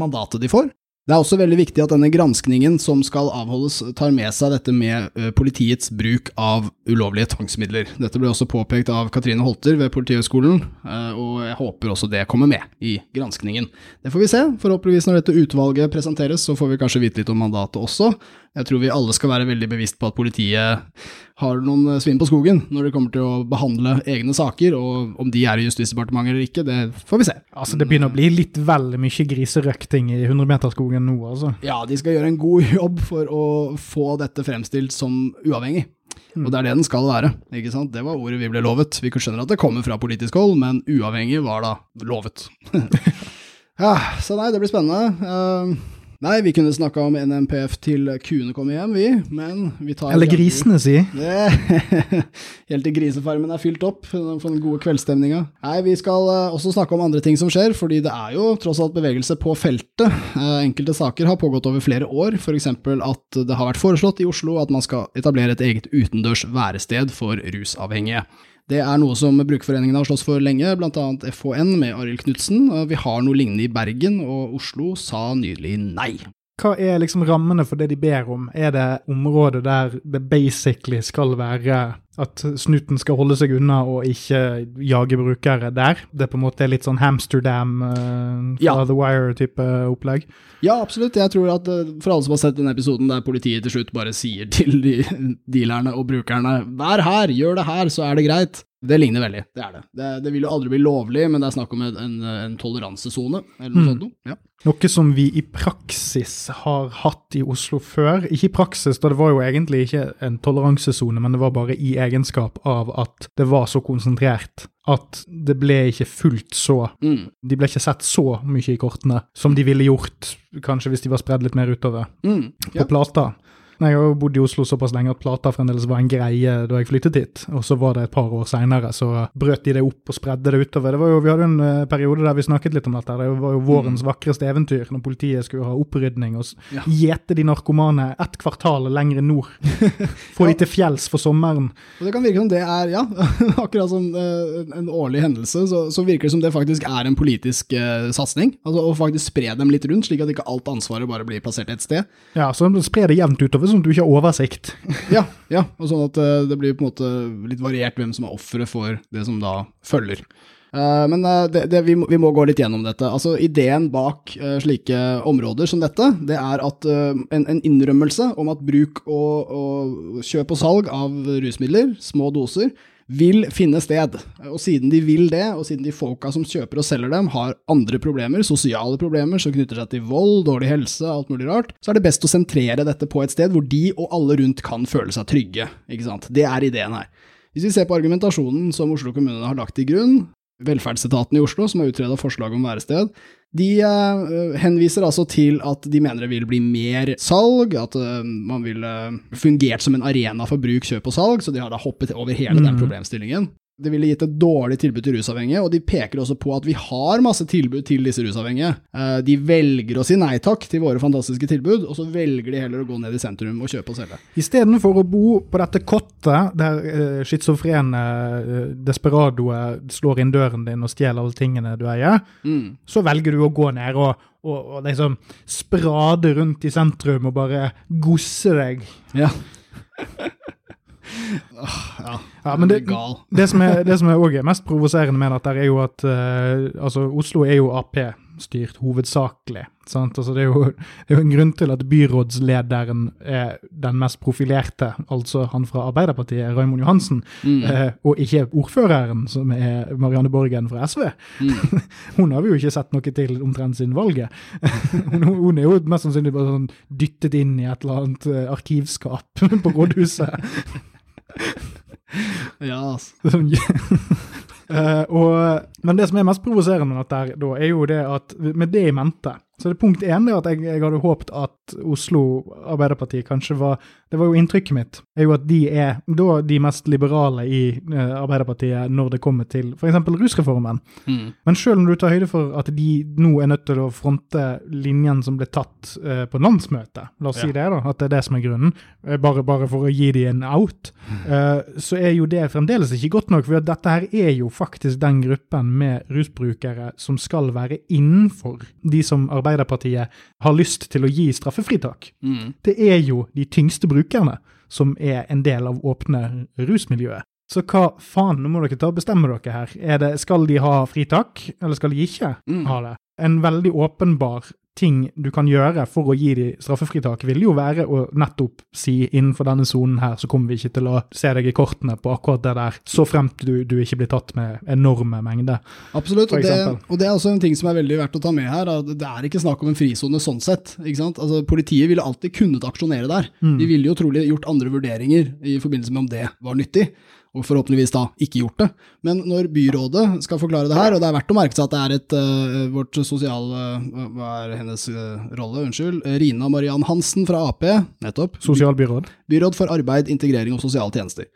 mandatet de får. Det er også veldig viktig at denne granskningen som skal avholdes, tar med seg dette med eh, politiets bruk av ulovlige tvangsmidler. Dette ble også påpekt av Katrine Holter ved Politihøgskolen, eh, og jeg håper også det kommer med i granskningen. Det får vi se. Forhåpentligvis når dette utvalget presenteres, så får vi kanskje vite litt om mandatet også. Jeg tror vi alle skal være veldig bevisst på at politiet har noen eh, svinn på skogen når det kommer til å behandle egne saker, og om de er i Justisdepartementet eller ikke, det får vi se. Altså, Det begynner å bli litt vel mye griserøkting i 100-meterskogen nå, altså. Ja, de skal gjøre en god jobb for å få dette fremstilt som uavhengig. Og det er det den skal være. ikke sant? Det var ordet vi ble lovet. Vi skjønner at det kommer fra politisk hold, men uavhengig var da lovet. <laughs> ja, så nei, det blir spennende. Uh, nei, vi kunne snakka om NMPF til kuene kommer hjem, vi, men vi tar Eller grisene, si. <laughs> helt til grisefarmen er fylt opp for den gode kveldsstemninga. Nei, vi skal eh, også snakke om andre ting som skjer, fordi det er jo tross alt bevegelse på feltet. Eh, enkelte saker har pågått over flere år, f.eks. at det har vært foreslått i Oslo at man skal etablere et eget utendørs værested for rusavhengige. Det er noe som brukerforeningene har slåss for lenge, bl.a. FHN med Arild Knutsen. Vi har noe lignende i Bergen, og Oslo sa nylig nei. Hva er liksom rammene for det de ber om? Er det området der det basically skal være at snuten skal holde seg unna og ikke jage brukere der? Det er på en måte litt sånn Hamsterdam uh, fra Ja. The Wire-type opplegg? Ja, absolutt. Jeg tror at eh, for alle som har sett den episoden der politiet til slutt bare sier til de <laughs> dealerne og brukerne 'vær her, gjør det her, så er det greit', det ligner veldig. Det er det. Det, det vil jo aldri bli lovlig, men det er snakk om en, en, en toleransesone, eller noe Mm. sånt noe. Ja. Noe som vi i praksis har hatt i Oslo før. Ikke i praksis, da det var jo egentlig ikke en toleransesone, men det var bare i egenskap av at det var så konsentrert at det ble ikke fullt så Mm. De ble ikke sett så mye i kortene som de ville gjort kanskje hvis de var spredd litt mer utover Mm. på Ja. Plata. Jeg har jo bodd i Oslo såpass lenge at Plata fremdeles var en greie da jeg flyttet hit. Og så var det et par år seinere, så brøt de det opp og spredde det utover. Det var jo, Vi hadde en eh, periode der vi snakket litt om dette. Det var jo vårens vakreste eventyr, når politiet skulle ha opprydning og gjete de narkomane ett kvartal lenger nord. <laughs> Få de til fjells for sommeren. Og det kan virke som det er, ja, <laughs> akkurat som eh, en årlig hendelse, så, så virker det som det faktisk er en politisk uh, satsing. Altså å faktisk spre dem litt rundt, slik at ikke alt ansvaret bare blir plassert et sted. Ja, Så spre det jevnt utover, at du ikke har oversikt. <laughs> Ja, ja, og sånn at eh, det blir på en måte litt variert hvem som er offeret for det som da følger. Eh, men eh, det, det, vi, må, vi må gå litt gjennom dette. Altså Ideen bak slike områder som dette, det er at en, en innrømmelse om at bruk og, og kjøp og salg av rusmidler, små doser, vil finne sted. Og siden de vil det, og siden de folka som kjøper og selger dem har andre problemer, sosiale problemer som knytter seg til vold, dårlig helse, alt mulig rart, så er det best å sentrere dette på et sted hvor de og alle rundt kan føle seg trygge. Ikke sant? Det er ideen her. Hvis vi ser på argumentasjonen som Oslo kommune har lagt til grunn, velferdsetaten i Oslo, som har utreda forslag om værested, de uh, henviser altså til at de mener det vil bli mer salg, at uh, man vil uh, fungert som en arena for bruk, kjøp og salg, så de har da hoppet over hele mm. den problemstillingen det ville gitt et dårlig tilbud til rusavhengige, og de peker også på at vi har masse tilbud til disse rusavhengige. Eh, de velger å si nei takk til våre fantastiske tilbud, og så velger de heller å gå ned i sentrum og kjøpe og selge. Istedenfor å bo på dette kottet der uh, schizofrene uh, desperadoer slår inn døren din og stjeler alle tingene du eier, mm. så velger du å gå ned og og, og liksom sprade rundt i sentrum og bare gosse deg. Ja. <laughs> ja, ja, men det, <laughs> det, som er, det som er også mest provoserende med dette, er jo at uh, altså Oslo er jo Ap-styrt hovedsakelig. Altså, det, er jo, det, er jo, en grunn til at byrådslederen er den mest profilerte, altså han fra Arbeiderpartiet, Raymond Johansen, mm. uh, og ikke ordføreren, som er Marianne Borgen fra SV. Mm. <laughs> hun har vi jo ikke sett noe til omtrent siden valget. <laughs> hun, hun, er jo mest sannsynlig bare sånn dyttet inn i et eller annet uh, arkivskap på rådhuset. <laughs> ja, altså. <laughs> uh, og, men det som er mest provoserende med dette, da, er jo det at med det i mente så det punkt én er at jeg, jeg, hadde håpet at Oslo Arbeiderparti kanskje var Det var jo inntrykket mitt, er jo at de er da de mest liberale i uh, Arbeiderpartiet når det kommer til f.eks. rusreformen. Mm. Men selv om du tar høyde for at de nå er nødt til å fronte linjen som ble tatt uh, på landsmøtet, la oss ja. si det, da, at det er det som er grunnen, uh, bare, bare, for å gi de en out, så er jo det fremdeles ikke godt nok. For dette her er jo faktisk den gruppen med rusbrukere som skal være innenfor de som arbeider Arbeiderpartiet har lyst til å gi straffefritak. Mm. Det er jo de tyngste brukerne som er en del av åpne rusmiljøet. Så hva faen, nå må dere ta og bestemme dere her. Er det, skal de ha fritak, eller skal de ikke mm. ha det? En veldig åpenbar ting du kan gjøre for å gi de straffefritak, vil jo være å nettopp si innenfor denne sonen her så kommer vi ikke til å se deg i kortene på akkurat det der, så fremt du, du ikke blir tatt med enorme mengder. Absolutt, og det, og det, er også en ting som er veldig verdt å ta med her. Det er ikke snakk om en frisone sånn sett. ikke sant? Altså, Politiet ville alltid kunnet aksjonere der. Mm. De ville jo trolig gjort andre vurderinger i forbindelse med om det var nyttig og forhåpentligvis da ikke gjort det. Men når byrådet skal forklare det her, og det er verdt å merke seg at det er et uh, vårt sosiale uh, Hva er hennes uh, rolle? Unnskyld. Rina Mariann Hansen fra Ap, nettopp. Sosialbyråd. Byråd for arbeid, integrering og sosiale tjenester.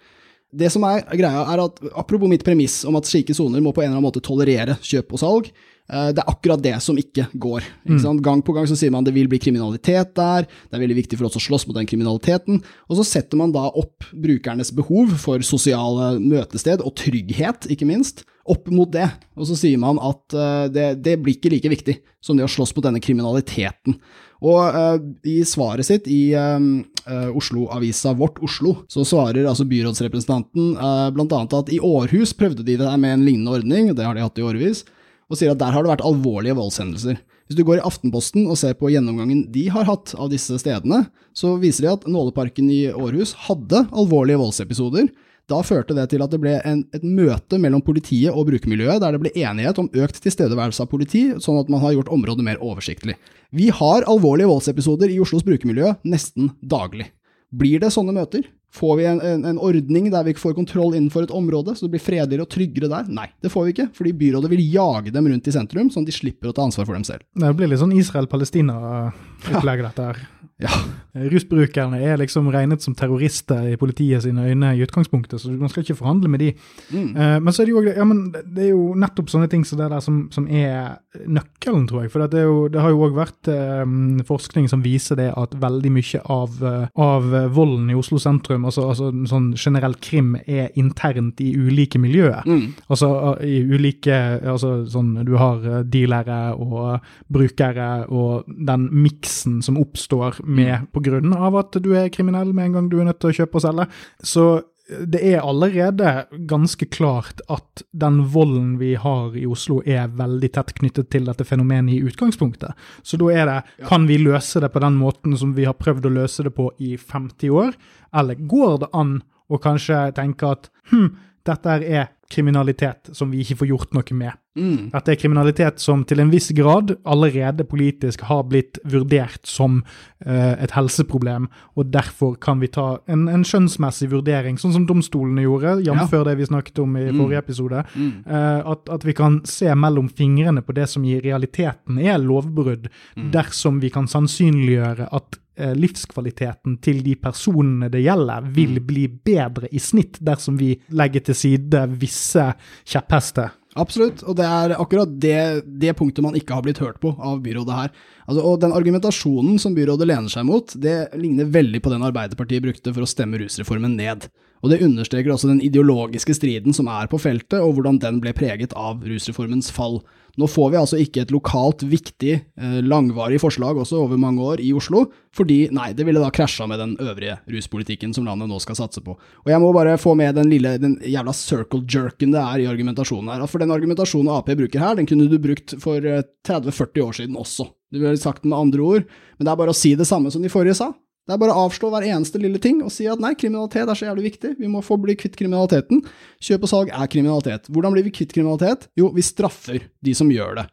Det som er greia, er at apropos mitt premiss om at slike soner må på en eller annen måte tolerere kjøp og salg, Eh, det er akkurat det som ikke går. Ikke mm. Gang på gang så sier man det vil bli kriminalitet der, det er veldig viktig for oss å slåss mot den kriminaliteten. Og så setter man da opp brukernes behov for sosiale møtested, og trygghet, ikke minst, opp mot det. Og så sier man at uh, det, det, blir ikke like viktig som det å slåss mot denne kriminaliteten. Og uh, i svaret sitt i um, uh, Oslo-avisa Vårt Oslo, så svarer altså byrådsrepresentanten uh, bl.a. at i Århus prøvde de det med en lignende ordning, det har de hatt i årevis og sier at der har det vært alvorlige voldshendelser. Hvis du går i Aftenposten og ser på gjennomgangen de har hatt av disse stedene, så viser de at Nåleparken i Århus hadde alvorlige voldsepisoder. Da førte det til at det ble en, et møte mellom politiet og brukermiljøet, der det ble enighet om økt tilstedeværelse av politi, sånn at man har gjort området mer oversiktlig. Vi har alvorlige voldsepisoder i Oslos brukermiljø nesten daglig. Blir det sånne møter? Får vi en, en, en, ordning der vi ikke får kontroll innenfor et område, så det blir fredeligere og tryggere der? Nei, det får vi ikke, fordi byrådet vil jage dem rundt i sentrum, sånn at de slipper å ta ansvar for dem selv. Det blir litt sånn Israel-Palestina-opplegg, dette her. Ja. Rusbrukerne er liksom regnet som terrorister i politiet sine øyne i utgangspunktet, så man skal ikke forhandle med de. Mm. Uh, men så er det jo ja, men det er jo nettopp sånne ting som det der som, som er nøkkelen, tror jeg. For det, jo, det har jo òg vært um, forskning som viser det at veldig mye av, uh, av volden i Oslo sentrum, altså, altså sånn generell krim, er internt i ulike miljøer. Mm. Altså uh, i ulike Altså sånn du har dealere og brukere og den miksen som oppstår med pga. at du er kriminell med en gang du er nødt til å kjøpe og selge. Så det er allerede ganske klart at den volden vi har i Oslo er veldig tett knyttet til dette fenomenet i utgangspunktet. Så da er det kan vi løse det på den måten som vi har prøvd å løse det på i 50 år, eller går det an å kanskje tenke at hm, dette er kriminalitet som vi ikke får gjort noe med. Mm. det er kriminalitet som til en viss grad allerede politisk har blitt vurdert som uh, et helseproblem, og derfor kan vi ta en, en skjønnsmessig vurdering, sånn som domstolene gjorde, jf. det vi snakket om i Mm. forrige episode. Mm. Uh, at, at vi kan se mellom fingrene på det som i realiteten er lovbrudd, Mm. dersom vi kan sannsynliggjøre at livskvaliteten til de personene det gjelder, vil Mm. bli bedre i snitt dersom vi legger til side visse kjepphester. Absolutt, og det er akkurat det, det punktet man ikke har blitt hørt på av byrådet her. Altså, og den argumentasjonen som byrådet lener seg mot, det ligner veldig på den Arbeiderpartiet brukte for å stemme rusreformen ned. Og det understreker også den ideologiske striden som er på feltet, og hvordan den ble preget av rusreformens fall. Nå får vi altså ikke et lokalt viktig, eh, langvarig forslag også over mange år i Oslo, fordi nei, det ville da krasja med den øvrige ruspolitikken som landet nå skal satse på. Og jeg må bare få med den lille, den jævla circle jerken det er i argumentasjonen her. For den argumentasjonen Ap bruker her, den kunne du brukt for eh, 30-40 år siden også. Du ville sagt den med andre ord, men det er bare å si det samme som de forrige sa. Det er bare å avslå hver eneste lille ting og si at nei, kriminalitet er så jævlig viktig, vi må få bli kvitt kriminaliteten. Kjøp og salg er kriminalitet. Hvordan blir vi kvitt kriminalitet? Jo, vi straffer de som gjør det.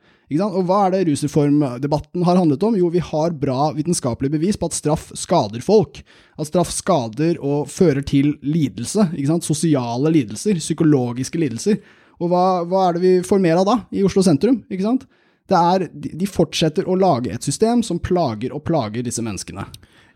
Og hva er det rusreformdebatten har handlet om? Jo, vi har bra vitenskapelig bevis på at straff skader folk. At straff skader og fører til lidelse. Sosiale lidelser, psykologiske lidelser. Og hva, hva er det vi får mer av da, i Oslo sentrum? Ikke sant? Det er, de fortsetter å lage et system som plager og plager disse menneskene.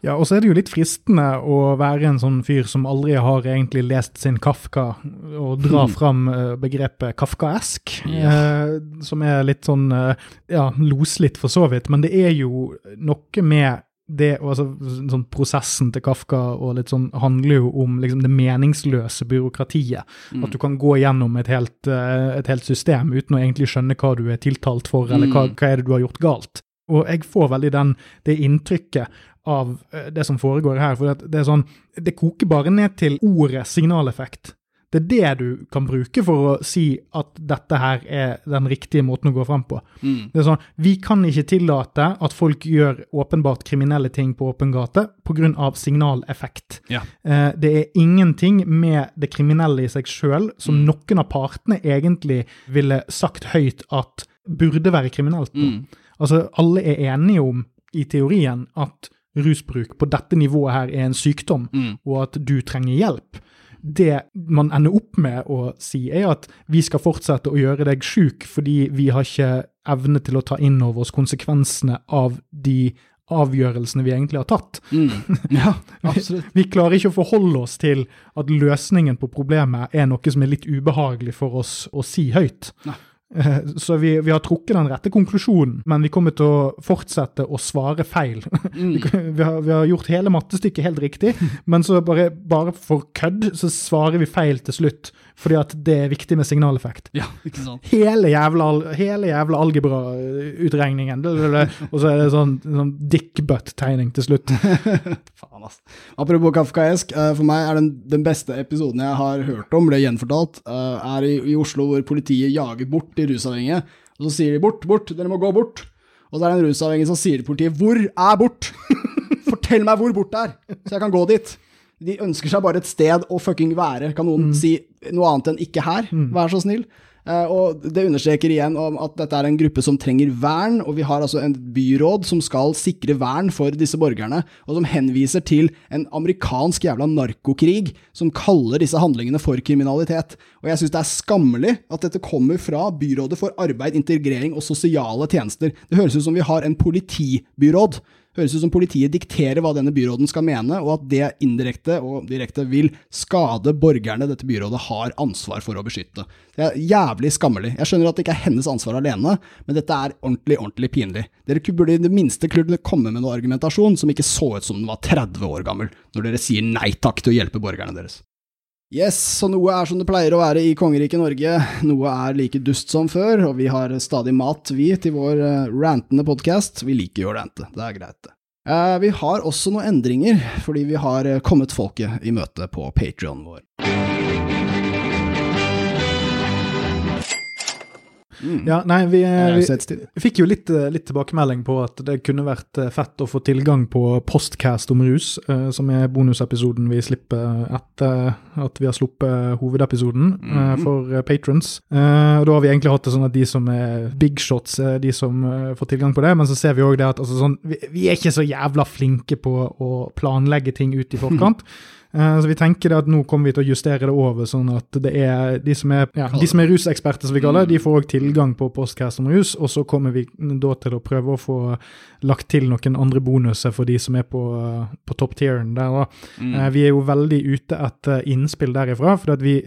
Ja, og så er det jo litt fristende å være en sånn fyr som aldri har egentlig lest sin Kafka, og dra fram eh, begrepet kafkaesk, eh, som er litt sånn eh, ja, loslitt for så vidt, men det er jo noe med det, altså, sånn Prosessen til Kafka og litt sånn handler jo om liksom, det meningsløse byråkratiet. At du kan gå gjennom et helt, eh, et helt system uten å egentlig skjønne hva du er tiltalt for, eller hva, hva er det du har gjort galt. Og jeg får veldig den, det inntrykket av eh, det som foregår her. For det er sånn, det koker bare ned til ordet signaleffekt. Det er det du kan bruke for å si at dette her er den riktige måten å gå fram på. Det er sånn, Vi kan ikke tillate at folk gjør åpenbart kriminelle ting på åpen gate pga. signaleffekt. Ja. Eh, det er ingenting med det kriminelle i seg sjøl som noen av partene egentlig ville sagt høyt at burde være kriminelt. Mm. Altså, alle er enige om, i teorien, at rusbruk på dette nivået her er en sykdom, og at du trenger hjelp. Det man ender opp med å si, er at vi skal fortsette å gjøre deg sjuk fordi vi har ikke evne til å ta inn over oss konsekvensene av de avgjørelsene vi egentlig har tatt. <laughs> Ja, absolutt. Vi klarer ikke å forholde oss til at løsningen på problemet er noe som er litt ubehagelig for oss å si høyt. Nei. <laughs> Så vi, vi har trukket den rette konklusjonen, men vi kommer til å fortsette å svare feil. <laughs> Vi, vi, har, vi har gjort hele mattestykket helt riktig, <laughs> men så bare, bare for kødd så svarer vi feil til slutt, fordi at det er viktig med signaleffekt. Ja, <laughs> ikke sant. Hele jævla, hele jævla algebrautregningen, og så er det sånn, sånn dickbutt-tegning til slutt. <laughs> Faen, ass. Apropos kafkaesk, eh, for meg er den, den beste episoden jeg har hørt om, ble gjenfortalt, eh, er i, i Oslo hvor politiet jager bort de rusavhengige. Og så sier de bort, bort, dere må gå bort. Og så er det en rusavhengig som sier til politiet, hvor er bort? <laughs> Fortell meg hvor bort det er, så jeg kan gå dit. De ønsker seg bare et sted å fucking være. Kan noen si noe annet enn ikke her? Vær så snill. Uh, og det understreker igjen om at dette er en gruppe som trenger vern, og vi har altså en byråd som skal sikre vern for disse borgerne, og som henviser til en amerikansk jævla narkokrig som kaller disse handlingene for kriminalitet. Og jeg syns det er skammelig at dette kommer fra Byrådet for arbeid, integrering og sosiale tjenester. Det høres ut som vi har en politibyråd. Høres ut som politiet dikterer hva denne byråden skal mene, og at det indirekte og direkte vil skade borgerne dette byrådet har ansvar for å beskytte. Det er jævlig skammelig. Jeg skjønner at det ikke er hennes ansvar alene, men dette er ordentlig, ordentlig pinlig. Dere burde i det minste kunne komme med noe argumentasjon som ikke så ut som den var 30 år gammel, når dere sier nei takk til å hjelpe borgerne deres. Yes, så noe er som det pleier å være i kongeriket Norge, noe er like dust som før, og vi har stadig mat, vi, til vår eh, rantende podkast. Vi liker jo å rante, det er greit. Eh, vi har også noen endringer, fordi vi har eh, kommet folket i møte på Patrion vår. Ja, nei, vi, vi, fikk jo litt, eh, litt tilbakemelding på at det kunne vært eh, fett å få tilgang på Postcast om rus, eh, som er bonusepisoden vi slipper etter at vi har sluppet hovedepisoden eh, for patrons. Og da har vi egentlig hatt det sånn at de som er big shots, er de som får tilgang på det, men så ser vi òg det at altså, sånn, vi, vi er ikke så jævla flinke på å planlegge ting ut i forkant. <laughs> Eh, Så vi tenker at nå kommer vi til å justere det over, sånn at det er de som er, ja, de som er ruseksperter, som vi kaller det, de får òg tilgang på Postcast om rus, og så kommer vi da til å prøve å få lagt til noen andre bonuser for de som er på, på top tieren der. da. Mm. Vi er jo veldig ute etter innspill derifra, for at vi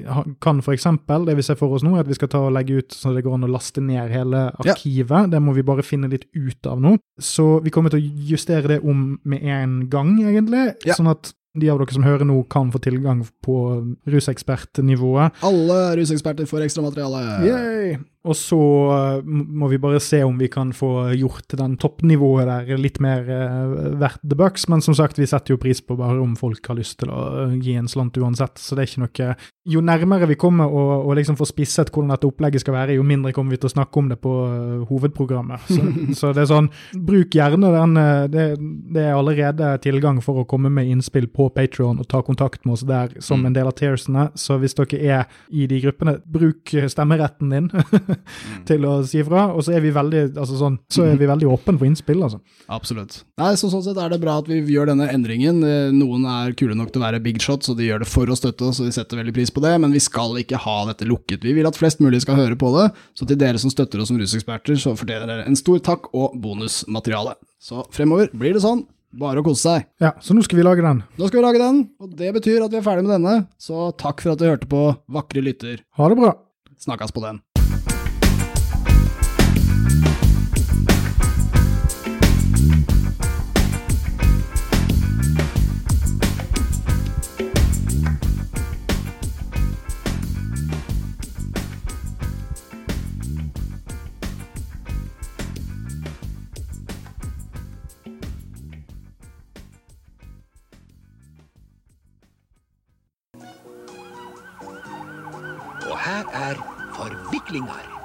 kan f.eks. det vi ser for oss nå, at vi skal ta og legge ut så det går an å laste ned hele Ja. arkivet. Det må vi bare finne litt ut av nå. Så vi kommer til å justere det om med en gang, egentlig. Ja. Sånn at de av dere som hører nå, kan få tilgang på rusekspertnivået. Alle ruseksperter får ekstra materiale. Yay! Og så eh, må vi bare se om vi kan få gjort den toppnivået der litt mer uh, verdt the bucks. Men som sagt, vi setter jo pris på bare om folk har lyst til å eh, gi en slant uansett. Så det er ikke noe Jo nærmere vi kommer å, og liksom få spisset hvordan dette opplegget skal være, jo mindre kommer vi til å snakke om det på eh, hovedprogrammet. Så, <laughs> så det er sånn Bruk gjerne den. eh, det, det er allerede tilgang for å komme med innspill på Patreon og ta kontakt med oss der som en del av tearsene. Så hvis dere er i de gruppene, bruk stemmeretten din <laughs> til å si fra. Og så er vi veldig altså sånn, så er vi veldig åpne for innspill, altså. Absolutt. Nei, så Sånn sett er det bra at vi gjør denne endringen. Eh, Noen er kule nok til å være big shots, så de gjør det for å støtte oss, og vi setter veldig pris på det, men vi skal ikke ha dette lukket. Vi vil at flest mulig skal høre på det, så til dere som støtter oss som ruseksperter, så fortjener dere en stor takk og bonusmateriale. Så fremover blir det sånn. Bare å kose seg. Ja, så nå skal vi lage den. Nå skal vi lage den, og det betyr at vi er ferdig med denne, så takk for at du hørte på, vakre lytter. Ha det bra. Snakkes på den. Og her er forviklinger.